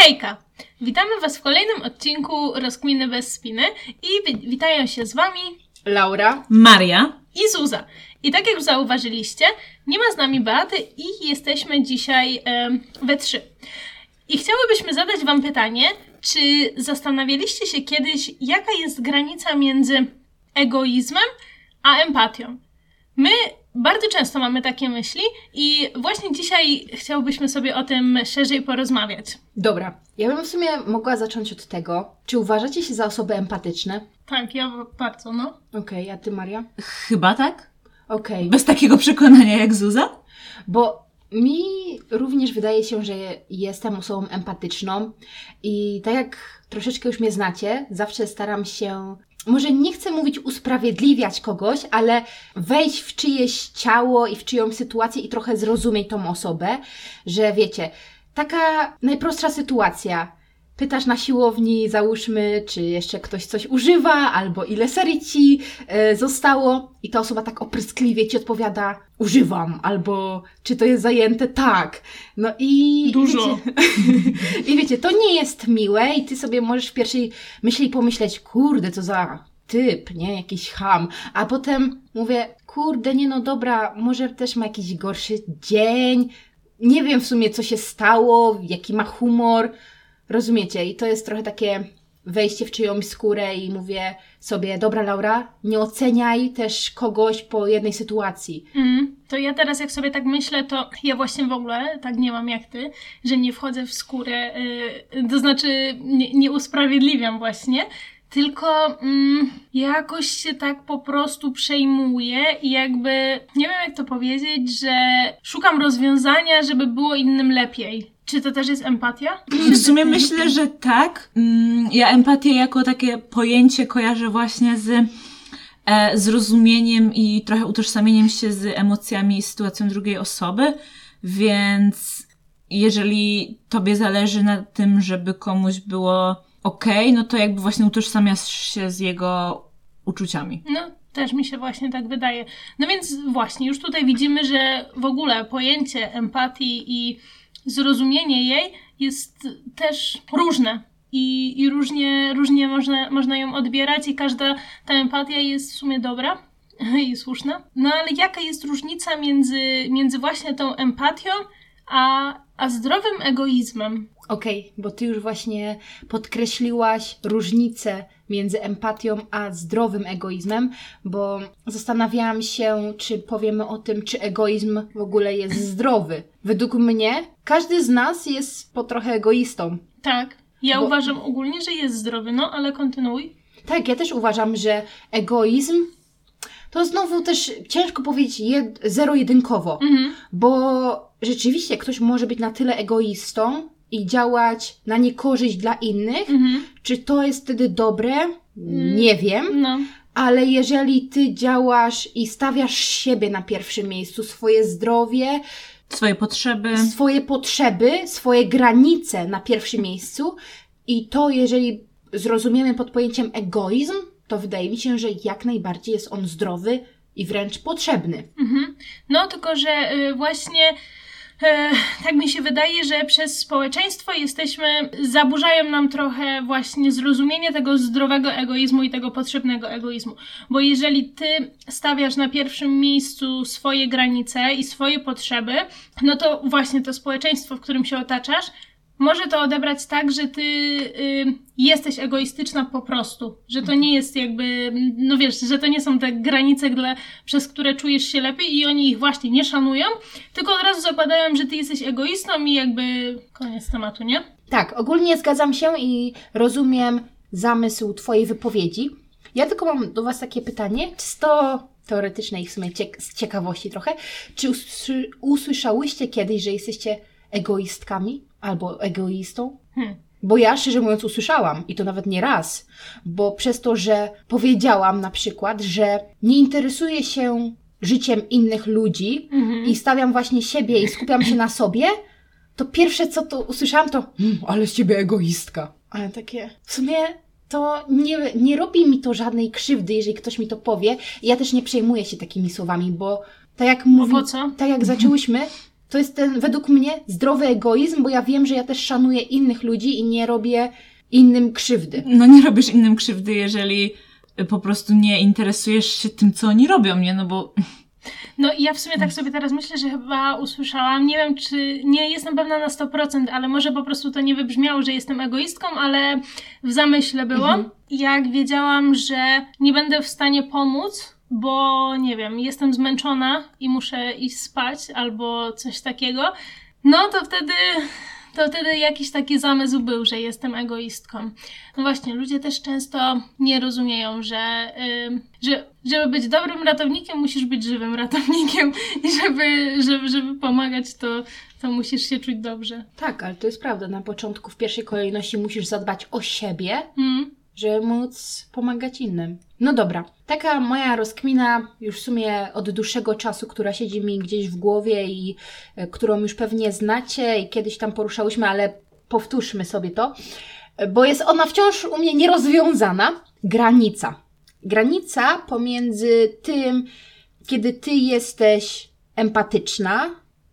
Hejka! Witamy Was w kolejnym odcinku Rozkminy bez spiny i wi- witają się z Wami Laura. Maria. i Zuza. I tak jak już zauważyliście, nie ma z nami Beaty i jesteśmy dzisiaj em, we trzy. I chciałybyśmy zadać Wam pytanie, czy zastanawialiście się kiedyś, jaka jest granica między egoizmem a empatią? My bardzo często mamy takie myśli i właśnie dzisiaj chciałbyśmy sobie o tym szerzej porozmawiać. Dobra, ja bym w sumie mogła zacząć od tego, czy uważacie się za osoby empatyczne? Tak, ja bardzo, no. Okej, a ty Maria? Chyba tak? Okej, Bez takiego przekonania jak Zuza? bo mi również wydaje się, że jestem osobą empatyczną i tak jak troszeczkę już mnie znacie, zawsze staram się, może nie chcę mówić usprawiedliwiać kogoś, ale wejść w czyjeś ciało i w czyjąś sytuację i trochę zrozumieć tą osobę, że wiecie, taka najprostsza sytuacja. Pytasz na siłowni, załóżmy, czy jeszcze ktoś coś używa, albo ile serii ci e, zostało, i ta osoba tak opryskliwie ci odpowiada: Używam, albo czy to jest zajęte? Tak. No i. Dużo. Wiecie, I wiecie, to nie jest miłe, i ty sobie możesz w pierwszej myśli pomyśleć: Kurde, co za typ, nie? Jakiś ham. A potem mówię: Kurde, nie no dobra, może też ma jakiś gorszy dzień. Nie wiem w sumie, co się stało, jaki ma humor. Rozumiecie? I to jest trochę takie wejście w czyjąś skórę i mówię sobie, dobra Laura, nie oceniaj też kogoś po jednej sytuacji. Mm, to ja teraz jak sobie tak myślę, to ja właśnie w ogóle tak nie mam jak ty, że nie wchodzę w skórę, yy, to znaczy nie, nie usprawiedliwiam właśnie, tylko mm, jakoś się tak po prostu przejmuję i jakby, nie wiem jak to powiedzieć, że szukam rozwiązania, żeby było innym lepiej. Czy to też jest empatia? W sumie myślę, że tak. Mm, Ja empatię jako takie pojęcie kojarzę właśnie z e, zrozumieniem i trochę utożsamieniem się z emocjami i sytuacją drugiej osoby, więc jeżeli tobie zależy na tym, żeby komuś było okej, no to jakby właśnie utożsamiasz się z jego uczuciami. No, też mi się właśnie tak wydaje. No więc właśnie, już tutaj widzimy, że w ogóle pojęcie empatii i zrozumienie jej jest też różne. I, i różnie, różnie można, można ją odbierać, i każda ta empatia jest w sumie dobra i słuszna. No ale jaka jest różnica między, między właśnie tą empatią a, a zdrowym egoizmem? Okej, bo ty już właśnie podkreśliłaś różnicę między empatią a zdrowym egoizmem, bo zastanawiałam się, czy powiemy o tym, czy egoizm w ogóle jest zdrowy. Według mnie każdy z nas jest po trochę egoistą. Tak, ja Bo- uważam ogólnie, że jest zdrowy, no ale kontynuuj. Tak, ja też uważam, że egoizm to znowu też ciężko powiedzieć jed- zero-jedynkowo, Mhm. bo rzeczywiście ktoś może być na tyle egoistą i działać na niekorzyść dla innych. Mhm. Czy to jest wtedy dobre? Nie wiem, No. ale jeżeli ty działasz i stawiasz siebie na pierwszym miejscu, swoje zdrowie, Swoje potrzeby. swoje potrzeby, swoje granice na pierwszym miejscu i to, jeżeli zrozumiemy pod pojęciem egoizm, to wydaje mi się, że jak najbardziej jest on zdrowy i wręcz potrzebny. Mhm. No, tylko że y, właśnie e, tak mi się wydaje, że przez społeczeństwo jesteśmy, zaburzają nam trochę właśnie zrozumienie tego zdrowego egoizmu i tego potrzebnego egoizmu. Bo jeżeli ty stawiasz na pierwszym miejscu swoje granice i swoje potrzeby, no to właśnie to społeczeństwo, w którym się otaczasz, może to odebrać tak, że ty y, jesteś egoistyczna po prostu, że to nie jest jakby, no wiesz, że to nie są te granice, dla, przez które czujesz się lepiej i oni ich właśnie nie szanują, tylko od razu zakładają, że ty jesteś egoistą i jakby koniec tematu, nie? Tak, ogólnie zgadzam się i rozumiem zamysł Twojej wypowiedzi. Ja tylko mam do Was takie pytanie, czysto teoretyczne i w sumie ciek- z ciekawości trochę. Czy usły- usłyszałyście kiedyś, że jesteście egoistkami albo egoistą? Hmm. Bo ja szczerze mówiąc usłyszałam i to nawet nie raz, bo przez to, że powiedziałam na przykład, że nie interesuję się życiem innych ludzi Mhm. i stawiam właśnie siebie i skupiam się na sobie, to pierwsze co to usłyszałam to "Mm, ale z ciebie egoistka. Ale takie w sumie to nie, nie robi mi to żadnej krzywdy, jeżeli ktoś mi to powie. Ja też nie przejmuję się takimi słowami, bo tak jak mówi, co? tak jak zaczęłyśmy, to jest ten według mnie zdrowy egoizm, bo ja wiem, że ja też szanuję innych ludzi i nie robię innym krzywdy. No nie robisz innym krzywdy, jeżeli po prostu nie interesujesz się tym, co oni robią, nie? No bo No i ja w sumie tak sobie teraz myślę, że chyba usłyszałam, nie wiem czy, nie jestem pewna na 100%, ale może po prostu to nie wybrzmiało, że jestem egoistką, ale w zamyśle było. Mhm. Jak wiedziałam, że nie będę w stanie pomóc, bo nie wiem, jestem zmęczona i muszę iść spać albo coś takiego, no to wtedy, to wtedy jakiś taki zamysł był, że jestem egoistką. No właśnie, ludzie też często nie rozumieją, że, ym, że żeby być dobrym ratownikiem, musisz być żywym ratownikiem i żeby, żeby, żeby pomagać, to, to musisz się czuć dobrze. Tak, ale to jest prawda. Na początku w pierwszej kolejności musisz zadbać o siebie, Mm. Żeby móc pomagać innym. No dobra, taka moja rozkmina już w sumie od dłuższego czasu, która siedzi mi gdzieś w głowie i e, którą już pewnie znacie i kiedyś tam poruszałyśmy, ale powtórzmy sobie to, bo jest ona wciąż u mnie nierozwiązana. Granica. Granica pomiędzy tym, kiedy ty jesteś empatyczna,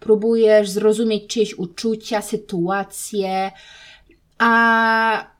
próbujesz zrozumieć czyjeś uczucia, sytuacje, a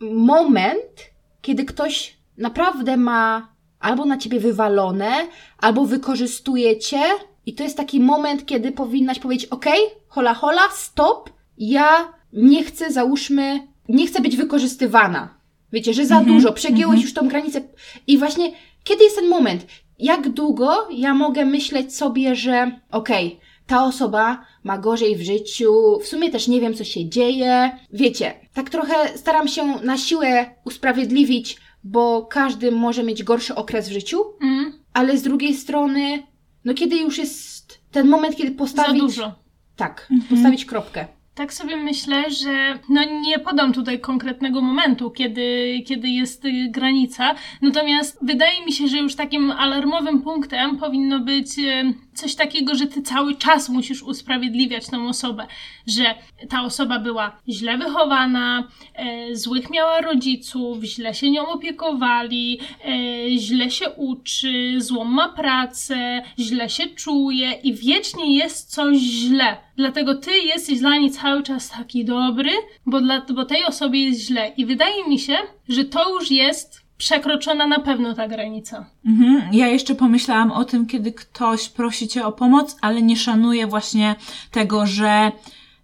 moment, kiedy ktoś naprawdę ma albo na ciebie wywalone, albo wykorzystuje cię, i to jest taki moment, kiedy powinnaś powiedzieć: OK, hola, hola, stop, ja nie chcę, załóżmy, nie chcę być wykorzystywana. Wiecie, że za Mhm, dużo, przegięłeś mhm. już tą granicę. I właśnie, kiedy jest ten moment? Jak długo ja mogę myśleć sobie, że okej, ta osoba ma gorzej w życiu, w sumie też nie wiem, co się dzieje. Wiecie, tak trochę staram się na siłę usprawiedliwić, bo każdy może mieć gorszy okres w życiu, Mm. ale z drugiej strony, no kiedy już jest ten moment, kiedy Za postawić... dużo. Tak, Mhm. postawić kropkę. Tak sobie myślę, że no nie podam tutaj konkretnego momentu, kiedy, kiedy jest granica. Natomiast wydaje mi się, że już takim alarmowym punktem powinno być y, coś takiego, że ty cały czas musisz usprawiedliwiać tą osobę, że ta osoba była źle wychowana, e, złych miała rodziców, źle się nią opiekowali, e, źle się uczy, złą ma pracę, źle się czuje i wiecznie jest coś źle. Dlatego ty jesteś dla niej cały czas taki dobry, bo, dla, bo tej osobie jest źle. I wydaje mi się, że to już jest przekroczona na pewno ta granica. Mhm. Ja jeszcze pomyślałam o tym, kiedy ktoś prosi cię o pomoc, ale nie szanuje właśnie tego, że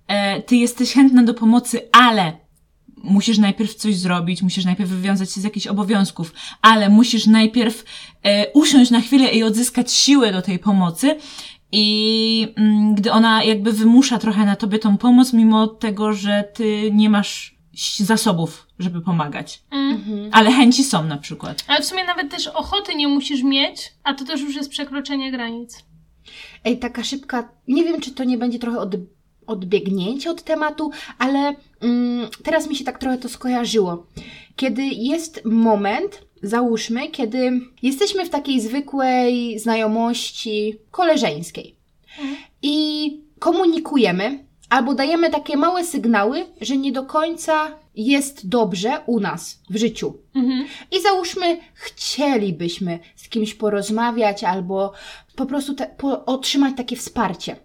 e, ty jesteś chętna do pomocy, ale musisz najpierw coś zrobić, musisz najpierw wywiązać się z jakichś obowiązków, ale musisz najpierw e, usiąść na chwilę i odzyskać siłę do tej pomocy. I mm, gdy ona jakby wymusza trochę na tobie tą pomoc, mimo tego, że ty nie masz zasobów, żeby pomagać. Mm. Mhm. Ale chęci są na przykład. Ale w sumie nawet też ochoty nie musisz mieć, a to też już jest przekroczenie granic. Ej, taka szybka, nie wiem, czy to nie będzie trochę od, odbiegnięcie od tematu, ale mm, teraz mi się tak trochę to skojarzyło. Kiedy jest moment, załóżmy, kiedy jesteśmy w takiej zwykłej znajomości koleżeńskiej Mhm. i komunikujemy, albo dajemy takie małe sygnały, że nie do końca jest dobrze u nas w życiu. Mhm. I załóżmy, chcielibyśmy z kimś porozmawiać albo po prostu te, po, otrzymać takie wsparcie,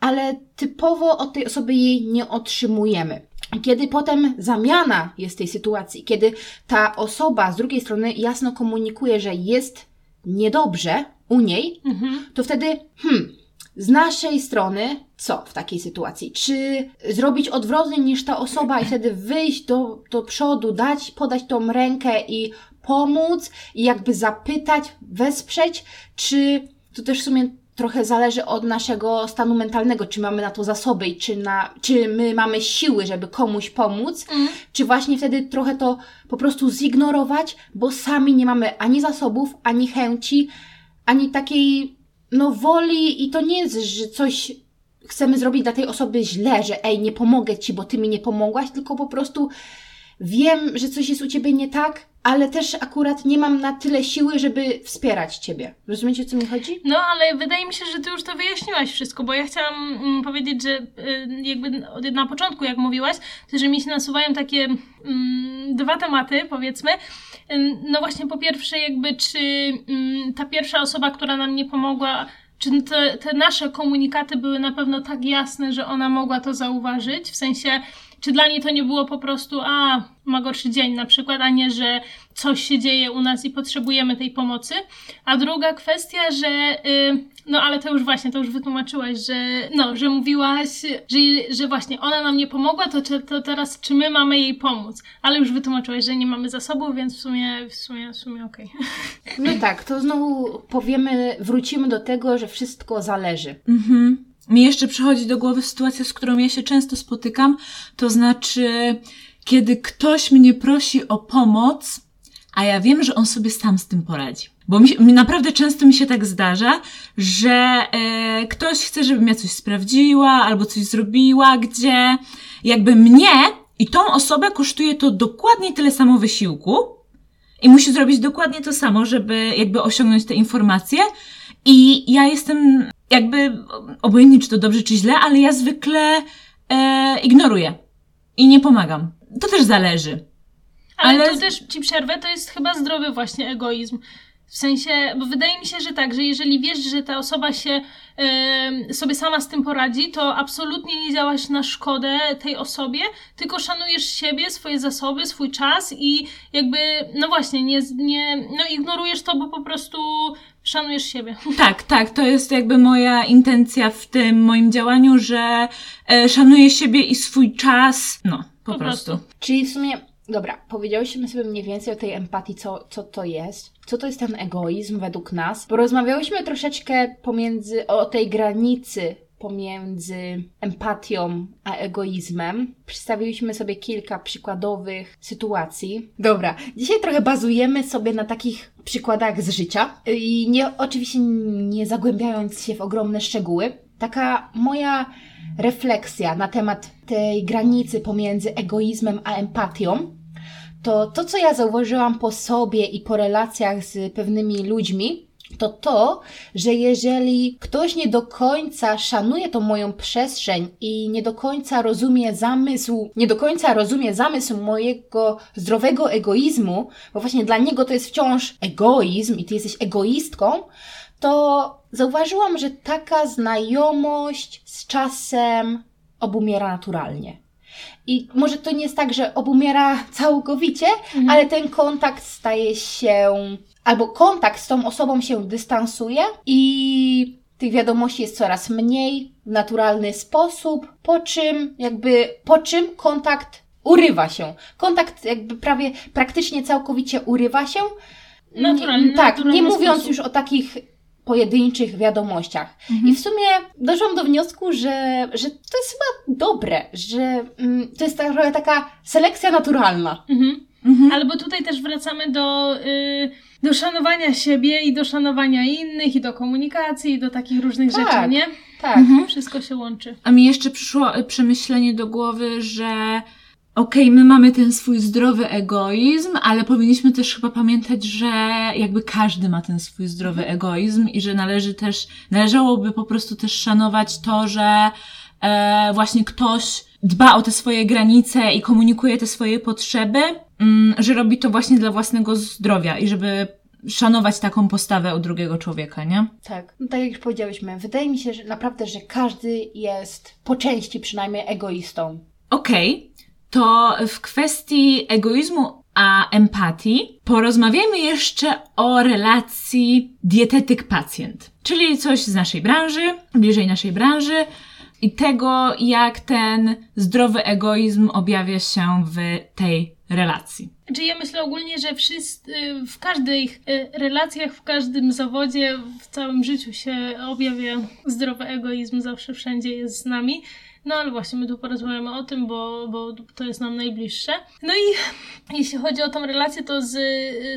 ale typowo od tej osoby jej nie otrzymujemy. I Kiedy potem zamiana jest tej sytuacji, kiedy ta osoba z drugiej strony jasno komunikuje, że jest niedobrze u niej, Mhm. to wtedy, hmm, z naszej strony, co w takiej sytuacji? Czy zrobić odwrotnie niż ta osoba i wtedy wyjść do, do przodu, dać, podać tą rękę i pomóc i jakby zapytać, wesprzeć, czy to też w sumie trochę zależy od naszego stanu mentalnego, czy mamy na to zasoby i czy, na, czy my mamy siły, żeby komuś pomóc, Mm. czy właśnie wtedy trochę to po prostu zignorować, bo sami nie mamy ani zasobów, ani chęci, ani takiej no woli i to nie jest, że coś chcemy zrobić dla tej osoby źle, że ej, nie pomogę ci, bo ty mi nie pomogłaś, tylko po prostu wiem, że coś jest u ciebie nie tak, ale też akurat nie mam na tyle siły, żeby wspierać ciebie. Rozumiecie, o co mi chodzi? No, ale wydaje mi się, że ty już to wyjaśniłaś wszystko, bo ja chciałam mm, powiedzieć, że y, jakby na początku, jak mówiłaś, to że mi się nasuwają takie mm, dwa tematy, powiedzmy. Ym, No właśnie, po pierwsze, jakby czy mm, ta pierwsza osoba, która nam nie pomogła, czy te, te nasze komunikaty były na pewno tak jasne, że ona mogła to zauważyć, w sensie czy dla niej to nie było po prostu, a ma gorszy dzień na przykład, a nie, że coś się dzieje u nas i potrzebujemy tej pomocy. A druga kwestia, że y, no ale to już właśnie, to już wytłumaczyłaś, że no, że mówiłaś, że, że właśnie ona nam nie pomogła, to, czy, to teraz czy my mamy jej pomóc? Ale już wytłumaczyłaś, że nie mamy zasobów, więc w sumie, w sumie, w sumie okej. Okay. No tak, to znowu powiemy, wrócimy do tego, że wszystko zależy. Mhm mi jeszcze przychodzi do głowy sytuacja, z którą ja się często spotykam, to znaczy, kiedy ktoś mnie prosi o pomoc, a ja wiem, że on sobie sam z tym poradzi. Bo mi, mi naprawdę często mi się tak zdarza, że e, ktoś chce, żebym ja coś sprawdziła albo coś zrobiła, gdzie jakby mnie i tą osobę kosztuje to dokładnie tyle samo wysiłku i musi zrobić dokładnie to samo, żeby jakby osiągnąć te informacje. I ja jestem jakby obojętnie, czy to dobrze, czy źle, ale ja zwykle e, ignoruję i nie pomagam. To też zależy. Ale, ale tu też ci przerwę, to jest chyba zdrowy właśnie egoizm. W sensie, bo wydaje mi się, że tak, że jeżeli wiesz, że ta osoba się y, sobie sama z tym poradzi, to absolutnie nie działasz na szkodę tej osobie, tylko szanujesz siebie, swoje zasoby, swój czas i jakby, no właśnie, nie, nie no ignorujesz to, bo po prostu szanujesz siebie. Tak, tak, to jest jakby moja intencja w tym moim działaniu, że e, szanuję siebie i swój czas, no, po, po prostu. prostu. Czyli w sumie Dobra, powiedziałyśmy sobie mniej więcej o tej empatii, co, co to jest, co to jest ten egoizm według nas. Porozmawiałyśmy troszeczkę pomiędzy, o tej granicy pomiędzy empatią a egoizmem. Przedstawiliśmy sobie kilka przykładowych sytuacji. Dobra, dzisiaj trochę bazujemy sobie na takich przykładach z życia i nie, oczywiście nie zagłębiając się w ogromne szczegóły. Taka moja refleksja na temat tej granicy pomiędzy egoizmem a empatią to to, co ja zauważyłam po sobie i po relacjach z pewnymi ludźmi, to to, że jeżeli ktoś nie do końca szanuje tą moją przestrzeń i nie do końca rozumie zamysł, nie do końca rozumie zamysł mojego zdrowego egoizmu, bo właśnie dla niego to jest wciąż egoizm i ty jesteś egoistką, to zauważyłam, że taka znajomość z czasem obumiera naturalnie. I może to nie jest tak, że obumiera całkowicie, mhm. ale ten kontakt staje się, albo kontakt z tą osobą się dystansuje i tych wiadomości jest coraz mniej w naturalny sposób, po czym jakby, po czym kontakt urywa się. Kontakt jakby prawie, praktycznie całkowicie urywa się. Naturalny, tak, nie mówiąc sposób. już o takich pojedynczych wiadomościach. Mhm. I w sumie doszłam do wniosku, że, że to jest chyba dobre, że mm, to jest trochę taka selekcja naturalna. Mhm. Mhm. Albo tutaj też wracamy do, y, do szanowania siebie i do szanowania innych, i do komunikacji, i do takich różnych tak, rzeczy, nie? Tak. Mhm. Wszystko się łączy. A mi jeszcze przyszło y, przemyślenie do głowy, że okej, okay, my mamy ten swój zdrowy egoizm, ale powinniśmy też chyba pamiętać, że jakby każdy ma ten swój zdrowy egoizm i że należy też, należałoby po prostu też szanować to, że e, właśnie ktoś dba o te swoje granice i komunikuje te swoje potrzeby, mm, że robi to właśnie dla własnego zdrowia i żeby szanować taką postawę u drugiego człowieka, nie? Tak, no tak jak już powiedziałyśmy, wydaje mi się, że naprawdę, że każdy jest po części przynajmniej egoistą. Okej, okay to w kwestii egoizmu a empatii porozmawiajmy jeszcze o relacji dietetyk-pacjent, czyli coś z naszej branży, bliżej naszej branży i tego, jak ten zdrowy egoizm objawia się w tej relacji. Czy ja myślę ogólnie, że wszyscy, w każdych y, relacjach, w każdym zawodzie, w całym życiu się objawia zdrowy egoizm, zawsze wszędzie jest z nami. No ale właśnie my tu porozmawiamy o tym, bo, bo to jest nam najbliższe. No i jeśli chodzi o tą relację, to z,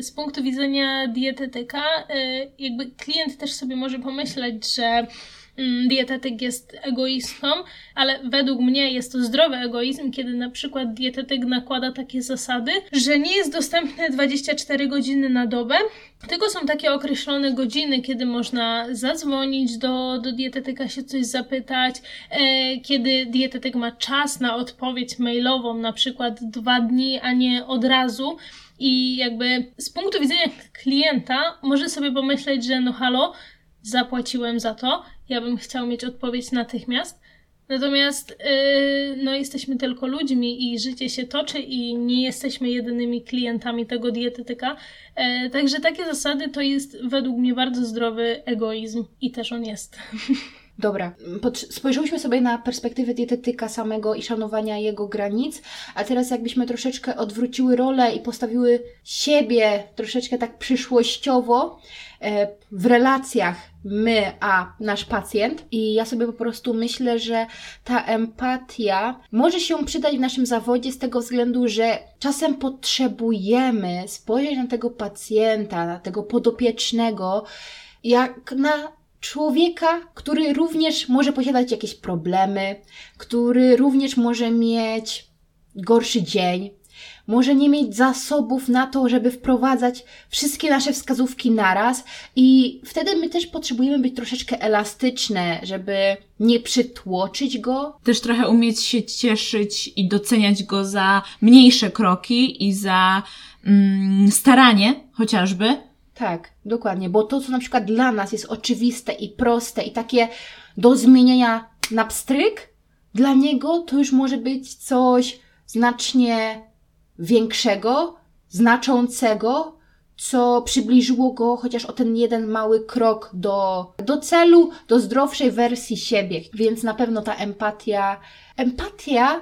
z punktu widzenia dietetyka, y, jakby klient też sobie może pomyśleć, że dietetyk jest egoistą, ale według mnie jest to zdrowy egoizm, kiedy na przykład dietetyk nakłada takie zasady, że nie jest dostępne 24 godziny na dobę, tylko są takie określone godziny, kiedy można zadzwonić do, do dietetyka, się coś zapytać, e, kiedy dietetyk ma czas na odpowiedź mailową, na przykład dwa dni, a nie od razu. I jakby z punktu widzenia klienta może sobie pomyśleć, że no halo, zapłaciłem za to. Ja bym chciał mieć odpowiedź natychmiast. Natomiast yy, no, jesteśmy tylko ludźmi i życie się toczy i nie jesteśmy jedynymi klientami tego dietetyka. Yy, także takie zasady to jest według mnie bardzo zdrowy egoizm i też on jest. Dobra, Pot- spojrzyłyśmy sobie na perspektywę dietetyka samego i szanowania jego granic, a teraz jakbyśmy troszeczkę odwróciły rolę i postawiły siebie troszeczkę tak przyszłościowo e, w relacjach my a nasz pacjent. I ja sobie po prostu myślę, że ta empatia może się przydać w naszym zawodzie z tego względu, że czasem potrzebujemy spojrzeć na tego pacjenta, na tego podopiecznego, jak na człowieka, który również może posiadać jakieś problemy, który również może mieć gorszy dzień, może nie mieć zasobów na to, żeby wprowadzać wszystkie nasze wskazówki naraz i wtedy my też potrzebujemy być troszeczkę elastyczne, żeby nie przytłoczyć go. Też trochę umieć się cieszyć i doceniać go za mniejsze kroki i za mm, staranie chociażby, tak, dokładnie, bo to, co na przykład dla nas jest oczywiste i proste i takie do zmienienia na pstryk, dla niego to już może być coś znacznie większego, znaczącego, co przybliżyło go chociaż o ten jeden mały krok do, do celu, do zdrowszej wersji siebie. Więc na pewno ta empatia, empatia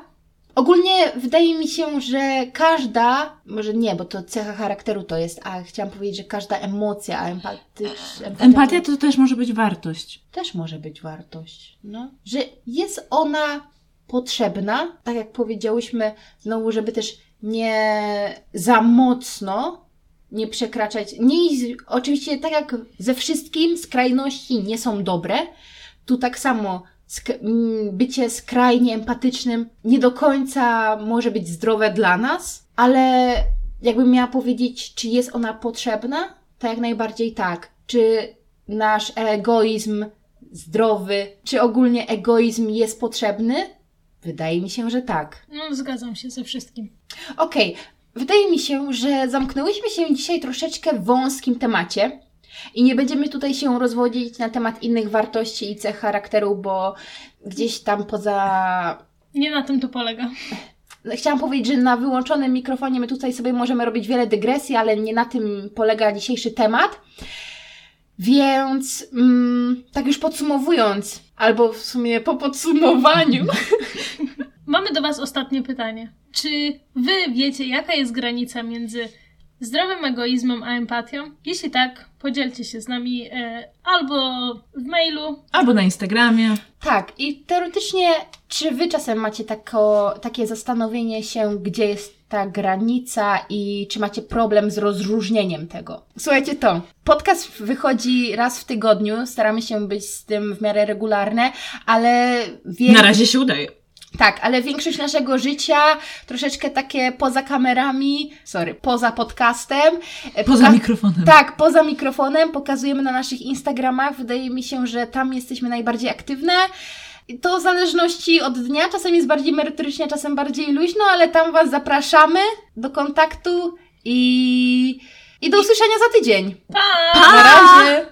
Ogólnie wydaje mi się, że każda, może nie, bo to cecha charakteru to jest, a chciałam powiedzieć, że każda emocja, a empatycz, empatia, empatia to też może być wartość. Też może być wartość, no. Że jest ona potrzebna, tak jak powiedziałyśmy, znowu, żeby też nie za mocno nie przekraczać. Nie, oczywiście, tak jak ze wszystkim, skrajności nie są dobre. Tu tak samo sk- bycie skrajnie empatycznym nie do końca może być zdrowe dla nas, ale jakbym miała powiedzieć, czy jest ona potrzebna, to jak najbardziej tak. Czy nasz egoizm zdrowy, czy ogólnie egoizm jest potrzebny? Wydaje mi się, że tak. No, zgadzam się ze wszystkim. Okej, okay. wydaje mi się, że zamknęłyśmy się dzisiaj troszeczkę w wąskim temacie. I nie będziemy tutaj się rozwodzić na temat innych wartości i cech charakteru, bo gdzieś tam poza. Nie na tym to polega. Chciałam powiedzieć, że na wyłączonym mikrofonie my tutaj sobie możemy robić wiele dygresji, ale nie na tym polega dzisiejszy temat. Więc mm, tak już podsumowując, albo w sumie po podsumowaniu. Mamy do Was ostatnie pytanie. Czy Wy wiecie, jaka jest granica między zdrowym egoizmem a empatią? Jeśli tak, podzielcie się z nami e, albo w mailu, albo na Instagramie. Tak, i teoretycznie, czy wy czasem macie tako, takie zastanowienie się, gdzie jest ta granica i czy macie problem z rozróżnieniem tego? Słuchajcie to, podcast wychodzi raz w tygodniu, staramy się być z tym w miarę regularne, ale... Wie... Na razie się udaje. Tak, ale większość naszego życia troszeczkę takie poza kamerami, sorry, poza podcastem. Poza poka- mikrofonem. Tak, poza mikrofonem pokazujemy na naszych Instagramach. Wydaje mi się, że tam jesteśmy najbardziej aktywne. To w zależności od dnia, czasem jest bardziej merytorycznie, czasem bardziej luźno, ale tam Was zapraszamy do kontaktu i, i do usłyszenia za tydzień. Pa! pa! Na razie!